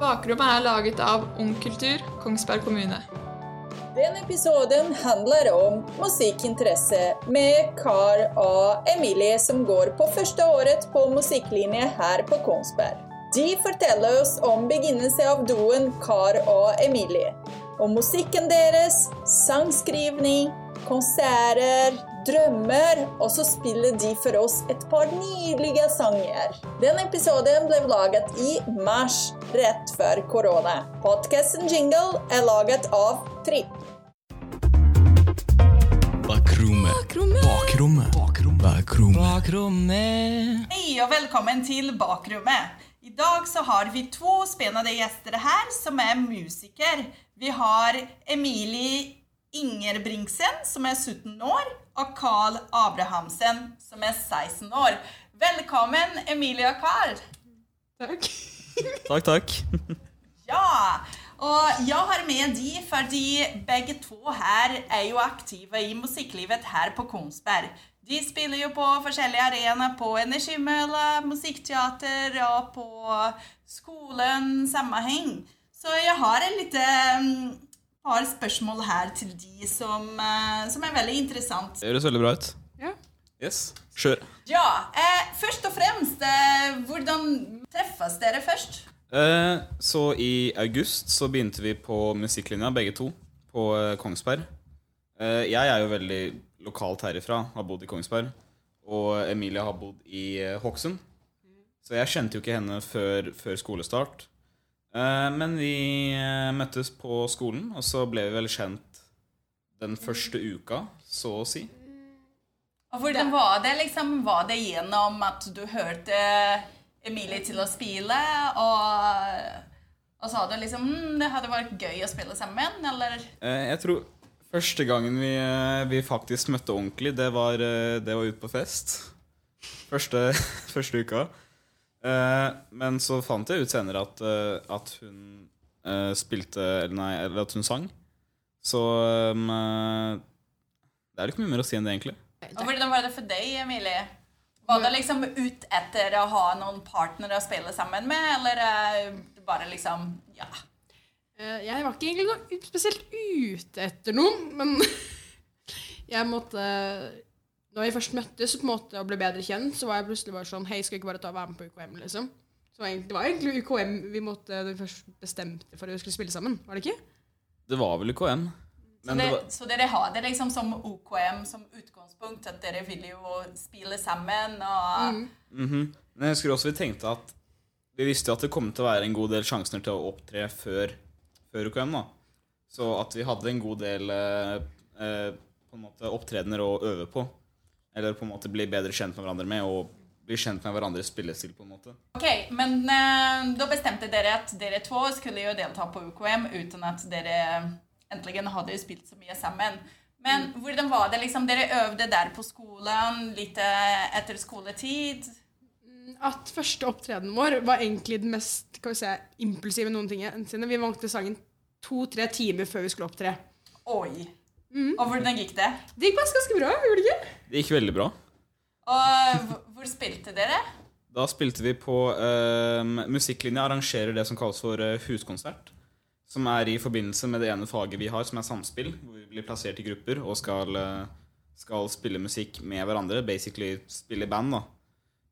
Bakrommet er laget av Ung Kultur, Kongsberg kommune. Denne episoden handler om musikkinteresse med Kar og Emilie som går på første året på musikklinje her på Kongsberg. De forteller oss om begynnelsen av duoen Kar og Emilie. Om musikken deres, sangskrivning, konserter, drømmer, og så spiller de for oss et par nydelige sanger. Den episoden ble laget i mars, rett før korona. Podkasten Jingle er laget av Tripp. Bakrommet. Bakrommet. Bakrommet. Bakrommet. Hei og velkommen til Bakrommet. I dag så har vi to spennende gjester her som er musiker. Vi har Emilie Ingerbringsen som er 17 år og Carl Abrahamsen som er 16 år. Velkommen, Emilie og Carl! Takk. Takk, takk. Ja, Og jeg har med de fordi begge to her er jo aktive i musikklivet her på Kongsberg. De spiller jo på forskjellige arenaer, på Energimølla, musikkteater og på skolen sammenheng. Så jeg har en lite par spørsmål her til de som, eh, som er veldig interessant. Det høres veldig bra ut. Ja. Yes. Kjør. Ja, eh, først og fremst, eh, hvordan treffes dere først? Eh, så i august så begynte vi på musikklinja, begge to, på eh, Kongsberg. Eh, jeg er jo veldig lokalt herifra, har bodd i Kongsberg. Og Emilie har bodd i Hokksund. Så jeg kjente jo ikke henne før, før skolestart. Eh, men vi eh, møttes på skolen, og så ble vi vel kjent den første uka, så å si. Og hvordan var det? Liksom, var det gjennom at du hørte Emilie til å spille, og, og sa du liksom mm, det hadde vært gøy å spille sammen, eller? Eh, Jeg tror første gangen vi, vi faktisk møtte ordentlig, det var, det var ute på fest. Første, første uka. Eh, Men så fant jeg ut senere at, eh, at hun eh, spilte Eller nei, eller at hun sang. Så um, eh, det er ikke mye mer å si enn det, egentlig. Og hvordan var det for deg, Emilie? Var det liksom ut etter å ha noen partnere å spille sammen med, eller bare liksom Ja. Eh, Jeg var ikke egentlig noe spesielt ute etter noen, men jeg måtte Når vi først møttes på en måte og ble bedre kjent, så var jeg plutselig bare sånn Hei, skal vi ikke bare ta og være med på UKM, liksom? Så det var egentlig- det var egentlig UKM vi måtte da vi først bestemte for at vi skulle spille sammen, var det ikke? Det var vel UKM. Så, det det, var, så dere har det liksom som OKM som utgangspunkt, at dere vil jo spille sammen og Mhm. Men jeg husker også vi tenkte at Vi visste jo at det kom til å være en god del sjanser til å opptre før, før UKM. da Så at vi hadde en god del eh, eh, på en måte opptredener å øve på. Eller på en måte bli bedre kjent med hverandre med, og bli kjent med hverandres spillestil. på en måte Ok, men eh, da bestemte dere at dere to skulle jo delta på UKM uten at dere endelig hadde spilt så mye sammen. Men hvordan var det liksom, dere øvde der på skolen, litt eh, etter skoletid? At første opptredenen vår var egentlig den mest kan vi si, impulsive noensinne. Vi valgte sangen to-tre timer før vi skulle opptre. Oi. Og hvordan gikk det? Det gikk ganske bra, gjorde det ikke? Det gikk veldig bra. Og hvor- hvor spilte dere? Da spilte vi på eh, Musikklinja arrangerer det som kalles for eh, huskonsert. Som er i forbindelse med det ene faget vi har, som er samspill. Hvor vi blir plassert i grupper og skal, eh, skal spille musikk med hverandre. Basically spille i band. da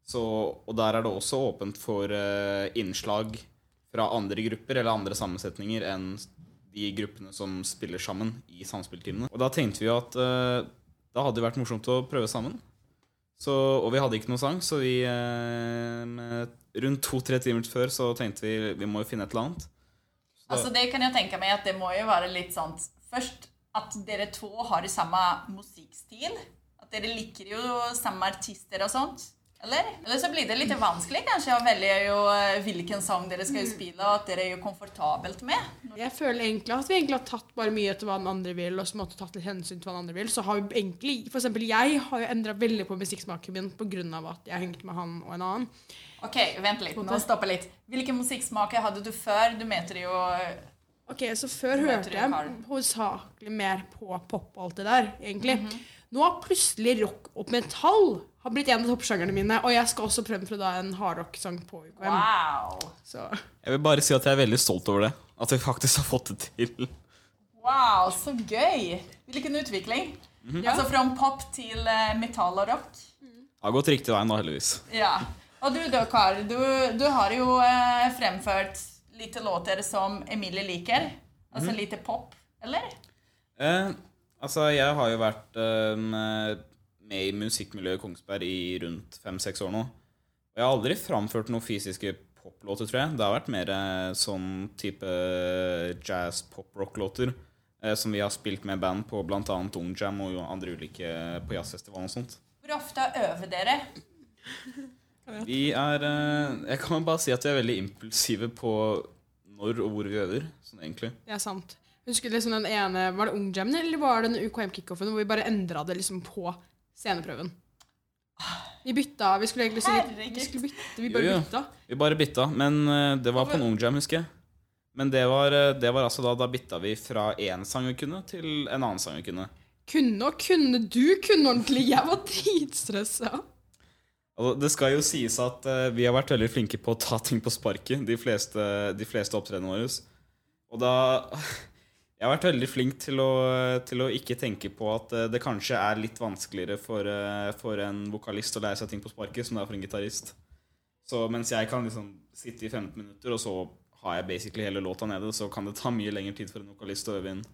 Så, Og der er det også åpent for eh, innslag fra andre grupper eller andre sammensetninger enn de gruppene som spiller sammen i samspilltimene. Og da tenkte vi at eh, da hadde det vært morsomt å prøve sammen. Så, og vi hadde ikke noen sang, så vi eh, rundt to-tre timer før så tenkte vi vi må jo finne et eller annet. Så Altså det kan jeg tenke meg at det må jo være litt sånn Først at dere to har samme musikkstil. At dere liker jo samme artister og sånt. Eller? Eller så blir det litt vanskelig kanskje å velge jo eh, hvilken sang dere skal spille, og at dere er jo komfortabelt med. Jeg føler egentlig at vi egentlig har tatt bare mye etter hva den andre vil, og så måtte tatt litt hensyn til hva den andre vil. Så har vi egentlig, for eksempel jeg har jo endra veldig på musikksmaken min av at jeg hengte med han og en annen. Ok, vent litt. Nå stopper litt. Hvilken musikksmaker hadde du før? Du mente jo Ok, så før hørte jeg hovedsakelig mer på pop og alt det der, egentlig. Nå har plutselig rock og metall har blitt en av toppsjangerne mine, og jeg skal også fremføre da en hardrock-sang på UKM. Wow! Så Jeg vil bare si at jeg er veldig stolt over det. At vi faktisk har fått det til. Wow, så gøy! Hvilken utvikling. Altså fra pop til uh, metall og rock. Det har gått riktig vei nå, heldigvis. Ja. Og du da, Kar, du, du har jo uh, fremført litt låter som Emilie liker. Altså lite pop, eller? Eh, altså, jeg har jo vært eh, med i musikkmiljøet i Kongsberg i rundt fem-seks år nå. Og jeg har aldri framført noen fysiske poplåter, tror jeg. Det har vært mer eh, sånn type jazz-pop-rock-låter. Eh, som vi har spilt med band på bl.a. Ungjam og andre ulike på jazzfestivaler og sånt. Hvor ofte øver dere? Vi er eh, Jeg kan bare si at vi er veldig impulsive på når og hvor vi øver. Sånn egentlig. det er sant. Husker du liksom den ene Var det Ungjam eller var det den UKM-kickoffen hvor vi bare endra det liksom på sceneprøven? Vi bytta. Vi skulle egentlig si Vi skulle bytte, vi bare Jo, jo. bytta. Vi bare bytta, men eh, det var på en Ungjam, husker jeg. Men det var, eh, det var altså da Da bytta vi fra én sang vi kunne, til en annen sang vi kunne. Kunne og kunne. Du kunne ordentlig. Jeg var dritstressa. Altså, det skal jo sies at eh, vi har vært veldig flinke på å ta ting på sparket, de fleste, de fleste opptredenene våre. Og da Jeg har vært veldig flink til å, til å ikke tenke på at eh, det kanskje er litt vanskeligere for, eh, for en vokalist å lære seg ting på sparket som det er for en gitarist. Så mens jeg kan liksom sitte i 15 minutter, og så har jeg basically hele låta nede, så kan det ta mye lengre tid for en vokalist å øve inn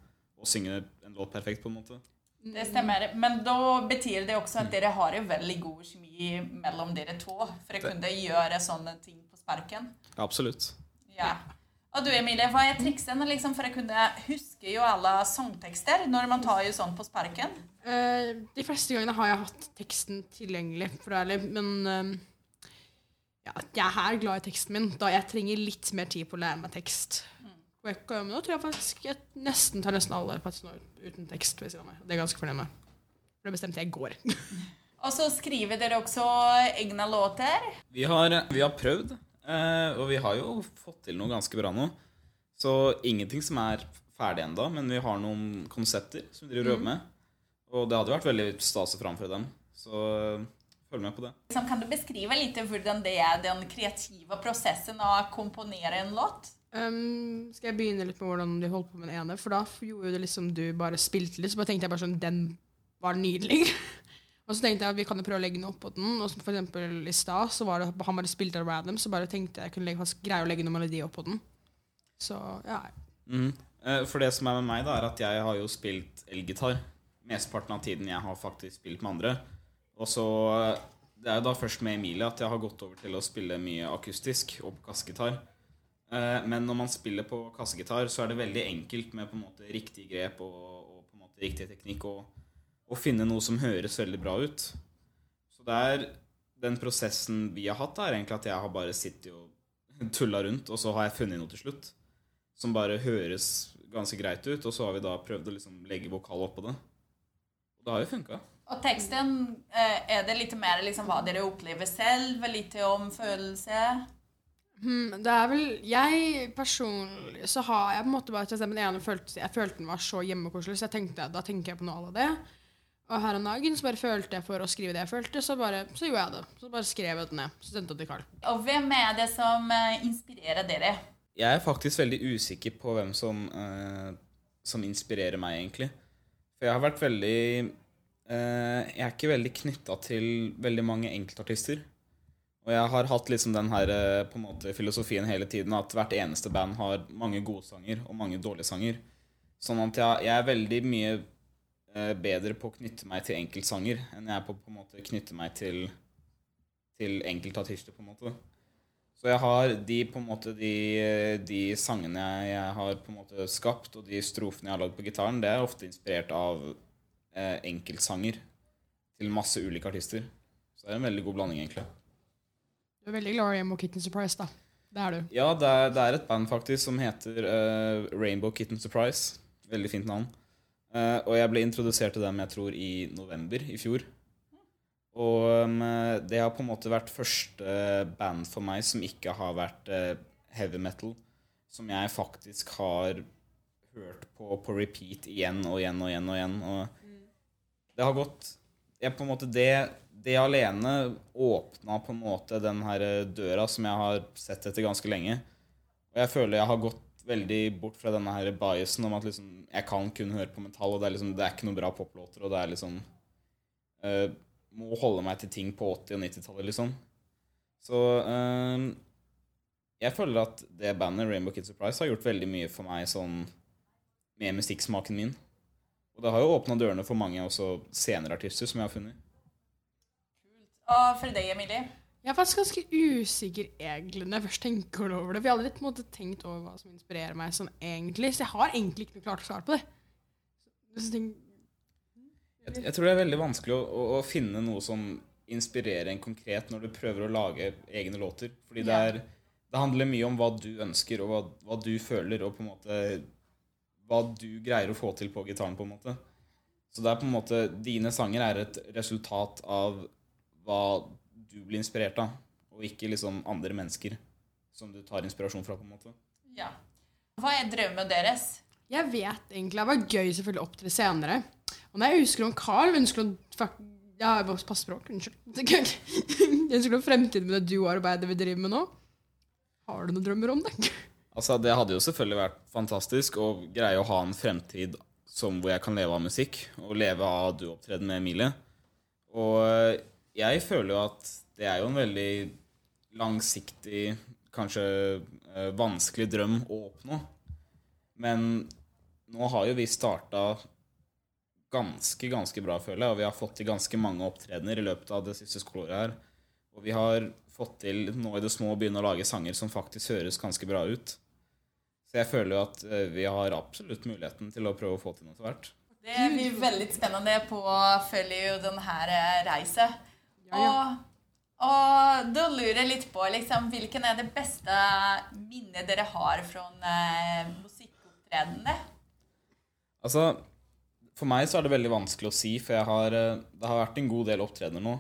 og synge en låt perfekt, på en måte. Det stemmer. Men da betyr det også at dere har en veldig god kjemi mellom dere to for å kunne gjøre sånne ting på sparken. Absolutt. Ja. Og du Emilie, hva er triksene liksom, for å kunne huske jo alle sangtekster når man tar jo sånn på sparken? Uh, de fleste gangene har jeg hatt teksten tilgjengelig, for ærlig, men uh, ja, jeg er glad i teksten min, da jeg trenger litt mer tid på å lære meg tekst. Jeg, nå tror jeg faktisk jeg nesten tar nesten alle nå uten tekst ved siden av meg. Det er ganske fornøyd med. For det bestemte jeg i går. Og så skriver dere også egne låter. Vi har, vi har prøvd, eh, og vi har jo fått til noe ganske bra nå. Så ingenting som er ferdig ennå, men vi har noen konsepter som vi driver og øver med. Og det hadde vært veldig stas å framføre dem. Så eh, følg med på det. Liksom, kan du beskrive litt hvordan det er den kreative prosessen å komponere en låt? Um, skal jeg begynne litt med hvordan de holdt på med den ene? For da gjorde jo det liksom du bare spilte litt, så bare tenkte jeg bare sånn Den var nydelig. og så tenkte jeg at vi kan jo prøve å legge noe oppå den. Og for eksempel i stad så var det han bare spilte random, så bare tenkte jeg jeg kunne greie å legge noen melodi oppå den. Så ja. Mhm. Eh, For det som er med meg, da, er at jeg har jo spilt elgitar. Mesteparten av tiden jeg har faktisk spilt med andre. Og så eh, Det er jo da først med Emilie at jeg har gått over til å spille mye akustisk og på kassegitar. Eh, Men når man spiller på kassegitar, så er det veldig enkelt med på en måte riktig grep og, og på en måte riktig teknikk og, og finne noe som høres veldig bra ut. Så det er den prosessen vi har hatt, er egentlig at jeg har bare sittet og tulla rundt, og så har jeg funnet noe til slutt som bare høres ganske greit ut, og så har vi da prøvd å liksom legge vokal oppå det. Og det har jo funka. Og teksten, eh, er det litt mer liksom hva dere opplever selv? Litt om følelse? Hmm, det er vel Jeg personlig så har jeg på en måte bare til den ene følte Jeg følte den var så hjemmekoselig, så jeg tenkte, da tenker jeg på noe av det. Og her om dagen så bare følte jeg for å skrive det jeg følte, så, bare, så gjorde jeg det. Så bare skrev jeg det ned. Så sendte jeg det til Carl. Og hvem er det som eh, inspirerer dere? Jeg er faktisk veldig usikker på hvem som, eh, som inspirerer meg, egentlig. For jeg har vært veldig eh, Jeg er ikke veldig knytta til veldig mange enkeltartister. Og jeg har hatt liksom den her eh, på en måte filosofien hele tiden at hvert eneste band har mange gode sanger og mange dårlige sanger. Sånn at jeg, jeg er veldig mye bedre på å knytte meg til enkeltsanger enn jeg er på på en måte knytte meg til, til enkeltartister, på en måte. Så jeg har de på en måte de, de sangene jeg, jeg har på en måte skapt, og de strofene jeg har lagd på gitaren, det er ofte inspirert av eh, enkeltsanger til masse ulike artister. Så det er en veldig god blanding, egentlig. Du er veldig glad i Rainbow Kitten Surprise, da. Det er du. Ja, det er, det er et band faktisk som heter uh, Rainbow Kitten Surprise. Veldig fint navn. Eh, og jeg ble introdusert til dem jeg tror i november i fjor. Og um, det har på en måte vært første band for meg som ikke har vært uh, heavy metal. Som jeg faktisk har hørt på på repeat igjen og igjen og igjen. Og igjen Og Det har gått jeg, på en måte, det, det alene åpna på en måte den her døra som jeg har sett etter ganske lenge. Og jeg føler jeg har gått veldig bort fra denne her biasen om at liksom, jeg kan kun høre på metall, og det er, liksom, det er ikke noen bra poplåter, og det er liksom uh, Må holde meg til ting på 80- og 90-tallet, liksom. Så uh, jeg føler at det bandet, Rainbow Kid Surprise, har gjort veldig mye for meg sånn med musikksmaken min. Og det har jo åpna dørene for mange også senere artister som jeg har funnet. Og for deg, Emilie? Jeg er faktisk ganske usikker egentlig når jeg først tenker over det. For jeg har aldri på en måte tenkt over hva som inspirerer meg sånn egentlig. Så jeg har egentlig ikke noe klart svar på det. Jeg, jeg tror det er veldig vanskelig å, å, å finne noe som inspirerer en konkret når du prøver å lage egne låter. Fordi det, er, det handler mye om hva du ønsker, og hva, hva du føler, og på en måte hva du greier å få til på gitaren. på en måte. Så det er på en måte, dine sanger er et resultat av hva du blir inspirert av, og ikke liksom andre mennesker som du tar inspirasjon fra. på en måte. Ja. Hva er drømmen deres? jeg vet egentlig Det var gøy selvfølgelig å opptre senere. Og når jeg husker om Carl ønsker å Ja, passe språk. Unnskyld. Jeg ønsker noe fremtid med det du arbeider vi driver med nå. Har du noen drømmer om det? Altså, Det hadde jo selvfølgelig vært fantastisk å greie å ha en fremtid som hvor jeg kan leve av musikk, og leve av duopptreden med Emilie. Og jeg føler jo at det er jo en veldig langsiktig, kanskje eh, vanskelig drøm å oppnå. Men nå har jo vi starta ganske, ganske bra, føler jeg, og vi har fått til ganske mange opptredener i løpet av det siste skoleåret her. Og vi har fått til nå i det små å begynne å lage sanger som faktisk høres ganske bra ut. Så jeg føler jo at eh, vi har absolutt muligheten til å prøve å få til noe etter hvert. Det blir veldig spennende på følge denne den Og, og da lurer jeg litt på liksom, hvilken er det beste minnet dere har fra eh, musikkopptredenene? Altså, for meg så er det veldig vanskelig å si, for har, eh, det har vært en god del opptredener nå.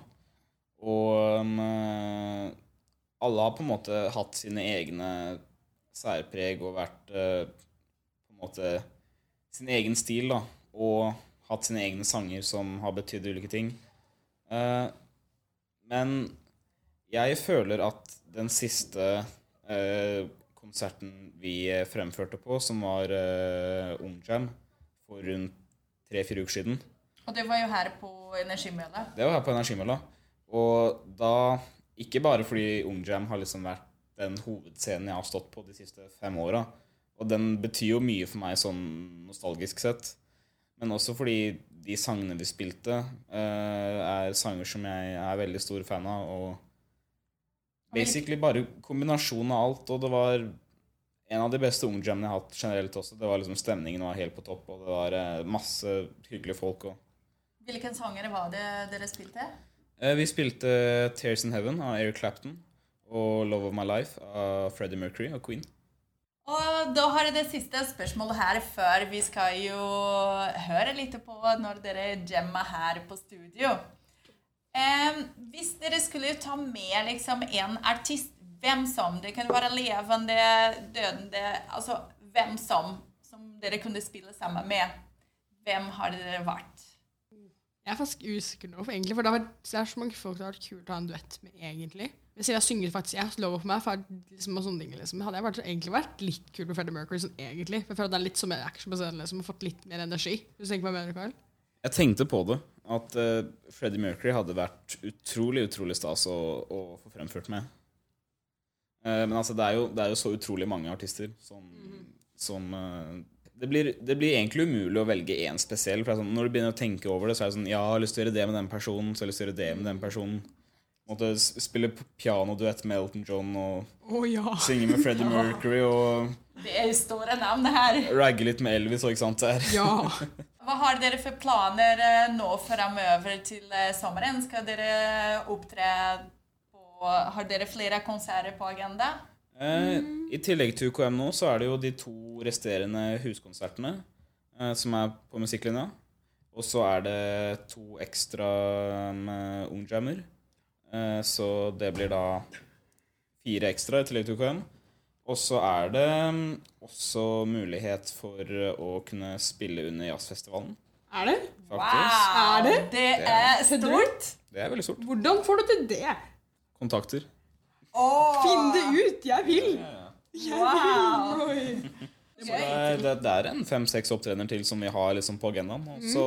Og um, alle har på en måte hatt sine egne særpreg og vært uh, på en måte sin egen stil, da. Og hatt sine egne sanger som har betydd ulike ting. Eh, men jeg føler at den siste eh, konserten vi eh, fremførte på, som var eh, Ungjam for rundt tre-fire uker siden, Og det var jo her på Energimølla. det var her på Energimølla. Og da Ikke bare fordi Ungjam har liksom vært den hovedscenen jeg har stått på de siste fem åra. Og den betyr jo mye for meg sånn nostalgisk sett. Men også fordi de sangene vi spilte, uh, er sanger som jeg er veldig stor fan av. Og basically bare kombinasjonen av alt. Og det var en av de beste ungjammene jeg har hatt generelt også. Det var liksom Stemningen var helt på topp, og det var uh, masse hyggelige folk. og Hvilken sanger var det dere spilte? Uh, Vi spilte 'Tears in Heaven' av Eric Clapton og 'Love of My Life' av Freddie Mercury og Queen. Og da har jeg det siste spørsmålet her før vi skal jo høre litt på når dere jammer her på studio. Eh, hvis dere skulle ta med liksom en artist, hvem som, det kan være levende, dødende, altså hvem som, som dere kunne spille sammen med, hvem har dere vært? Jeg er faktisk usikker nå, for egentlig, for det, har vært, det er så mange folk det har vært kult å ha en duett med, egentlig. Men siden jeg synger faktisk Jeg lover på meg, for liksom, og sånne ting, liksom, hadde jeg vært, egentlig vært litt kul med Freddie Mercury sånn egentlig. For jeg føler at det er litt som en action på scenen, liksom, og fått litt mer energi. Hvis du tenker hva jeg Karl? Jeg tenkte på det, at uh, Freddie Mercury hadde vært utrolig utrolig stas å, å få fremført med. Uh, men altså, det er, jo, det er jo så utrolig mange artister som, som eh, det, blir, det blir egentlig umulig å velge én spesiell. For sånn, når du begynner å tenke over det, så er det sånn Ja, jeg har lyst til å gjøre det med den personen, så jeg har lyst til å gjøre det med den personen. Måtte spille pianoduett med Elton John og oh, ja! synge med Freddie Mercury og Det er store navn det her. ragge litt med Elvis og ikke sant. Det er. Ja! Hva har dere for planer eh, nå framover til eh, sommeren? Skal dere opptre på Har dere flere konserter på agenda? Eh, I tillegg til UKM nå, så er det jo de to resterende huskonsertene eh, som er på musikklinja. Og så er det to ekstra med ungjammer. Eh, så det blir da fire ekstra i tillegg til UKM. Og så er det mm, også mulighet for å kunne spille under jazzfestivalen. Er det? faktisk. Er det? Det er stort. Det er veldig stort. Hvordan får du til det? Kontakter. Finn det ut! Jeg vil! Wow. Oi. Så det er, det, det er en fem-seks opptredener til som vi har liksom på agendaen. Og så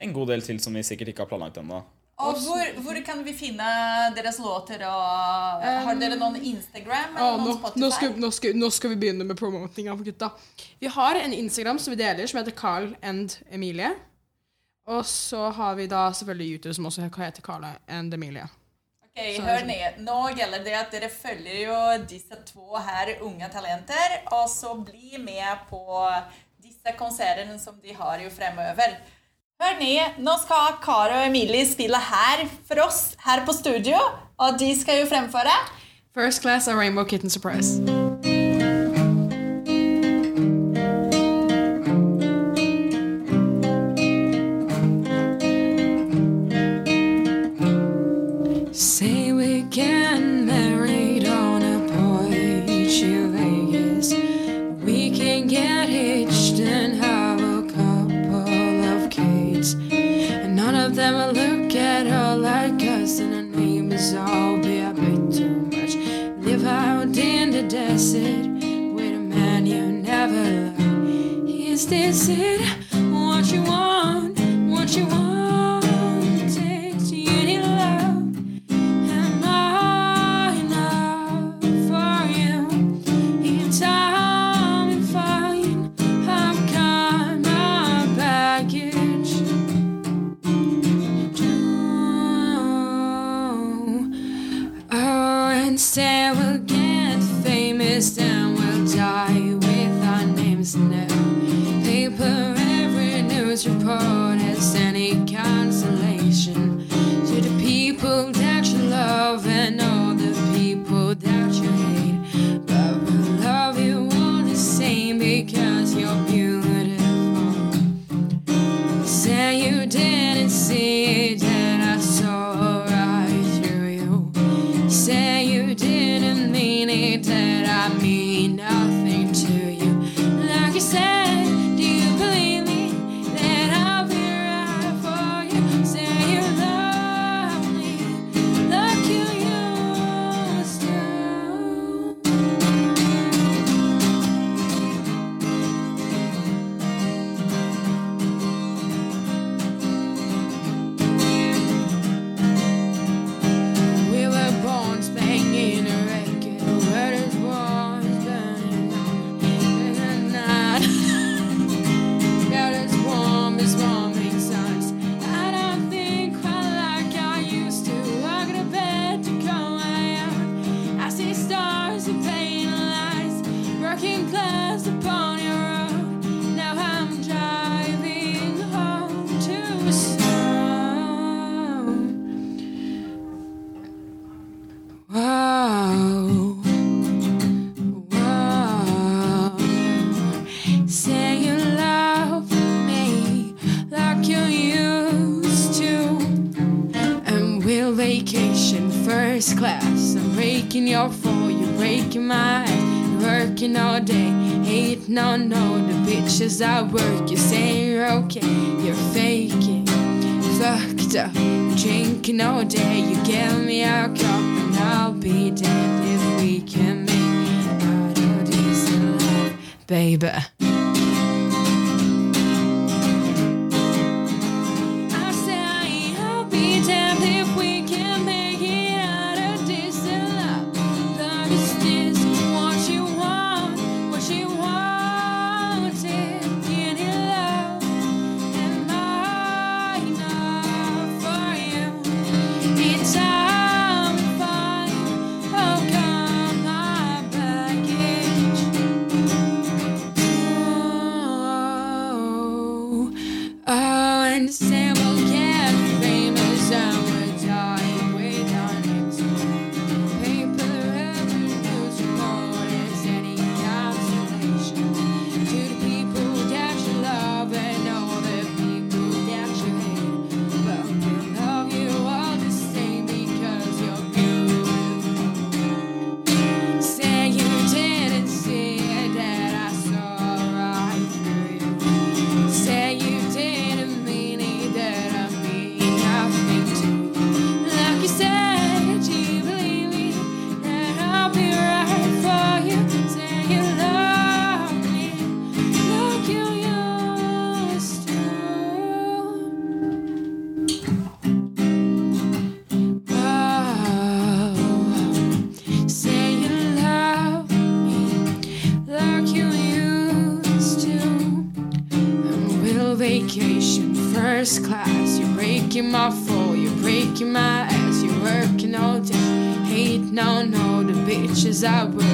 en god del til som vi sikkert ikke har planlagt ennå. Og hvor, hvor kan vi finne deres låter? Og, har dere noen Instagram Å, eller nå, noen Spotify? nå, skal, nå, skal, nå skal vi begynne med promotinga for gutta. Vi har en Instagram som vi deler, som heter Carl and Emilie. Og så har vi da selvfølgelig YouTube, som også heter Carl and Emilie. Ok, hør ni. Nå gjelder det at dere følger jo disse to her unge talenter, og så bli med på disse konsertene som de har jo fremover. Hør ni, nå skal Karo og Emilie spille her for oss, her på studio, og de skal jo fremføre. First Class av Rainbow Kitten Surprise. Oh, first class. I'm breaking your fall, you're breaking my You're working all day, hating on all the bitches I work. You say you're okay, you're faking fucked up. Drinking all day, you give me a cup, and I'll be dead if we can make out of this alive, baby. Bitches at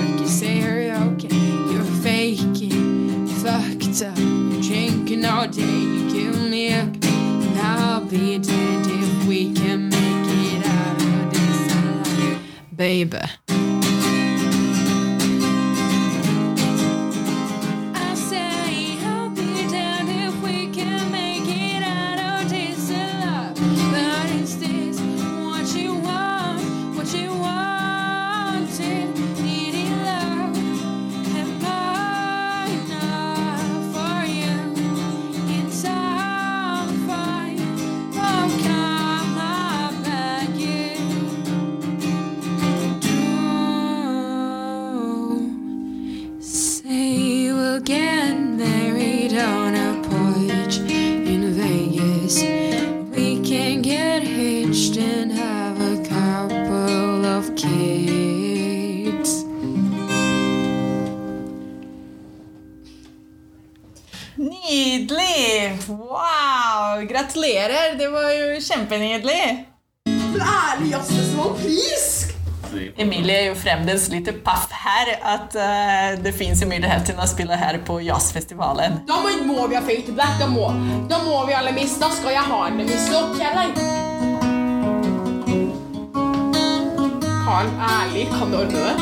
kjempenydelig. Ærlig jazzfestival, please! Emilie er jo fremdeles litt paff her at uh, det fins mulighet til å spille her på jazzfestivalen. Da må, må vi ha Fate Black. Da må, da må vi alle miste. Da skal jeg ha en miste. opp eller? Karl, ærlig, kan du ordne det?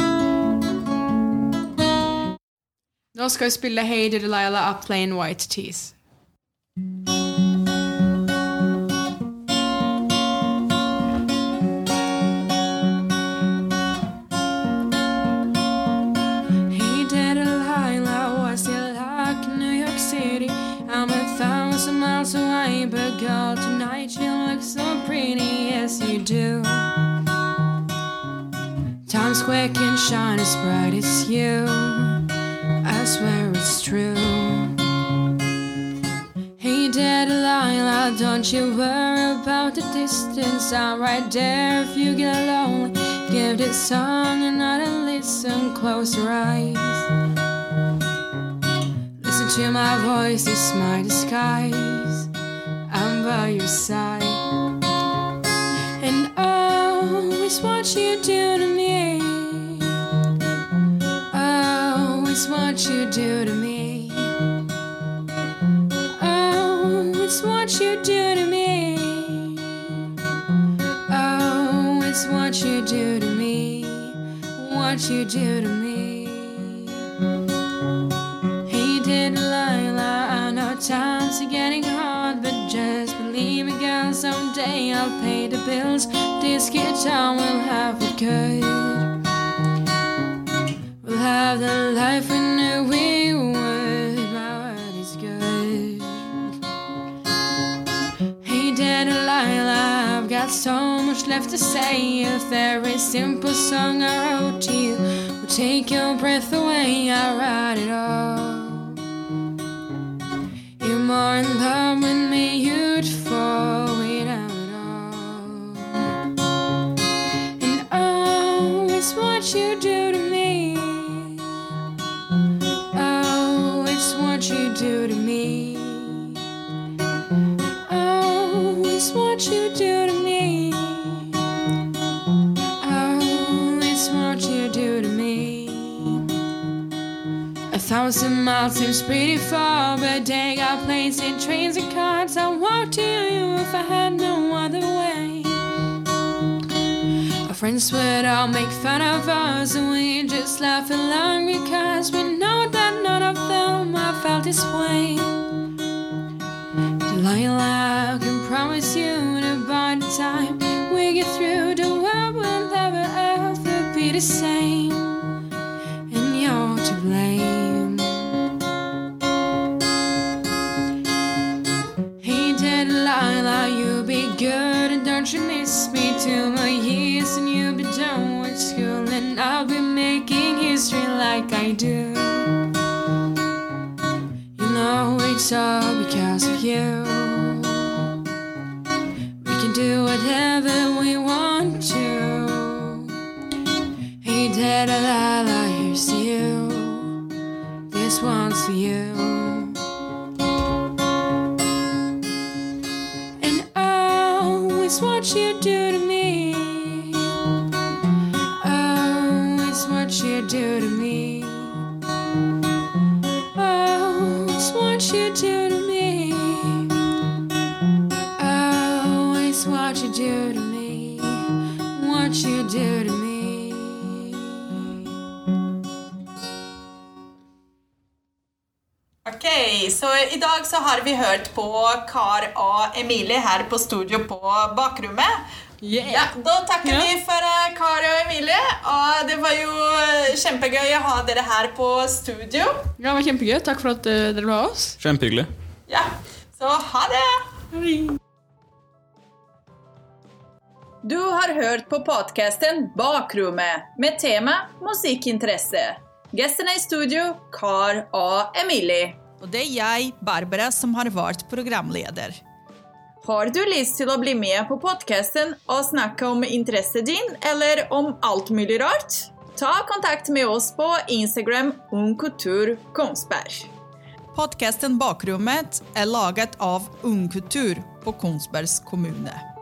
Nå skal vi spille Hey Delilah av Plain White Tees. But girl, tonight you look so pretty, yes you do. Times Square can shine as bright as you. I swear it's true. Hey, Delilah, don't you worry about the distance. I'm right there if you get lonely. Give this song another listen. Close your eyes. Listen to my voice, it's my disguise. By your side. And it's what you do to me. It's what you do to me. It's what you do to me. It's what you do to me. What you do to me. Someday I'll pay the bills. This guitar will have it good. We'll have the life we knew we would. My word is good. Hey, Delilah, I've got so much left to say. A very simple song I wrote to you will take your breath away. I'll write it all. You're more in love thousand miles seems pretty far, but they got planes and trains and cars. I'd walk to you if I had no other way. Our friends would all make fun of us, and we just laugh along because we know that none of them have felt this way. Delilah, I can promise you that by the time we get through, the world will never ever be the same. And you're to blame. Don't you miss me two more years and you'll be done with school and I'll be making history like I do. You know it's all because of you. I dag så har vi hørt på Kar og Emilie her på studio på bakrommet. Ja, da takker vi for Kari Kar og Emilie, og det var jo eh, kjempegøy å ha dere her på studio. Ja, det var kjempegøy. Takk for at dere ble var oss. Kjempehyggelig. Ja, så ha det! Du har hørt på podcasten Bakrommet med tema musikkinteresse. Gjestene i studio, Kar og Emilie. Og det er jeg, Barbara, som har vært programleder. Har du lyst til å bli med på podcasten og snakke om interessen din, eller om alt mulig rart? Ta kontakt med oss på Instagram ungkulturkonsberg. Podkasten Bakrommet er laget av Ungkultur på Konsbergs kommune.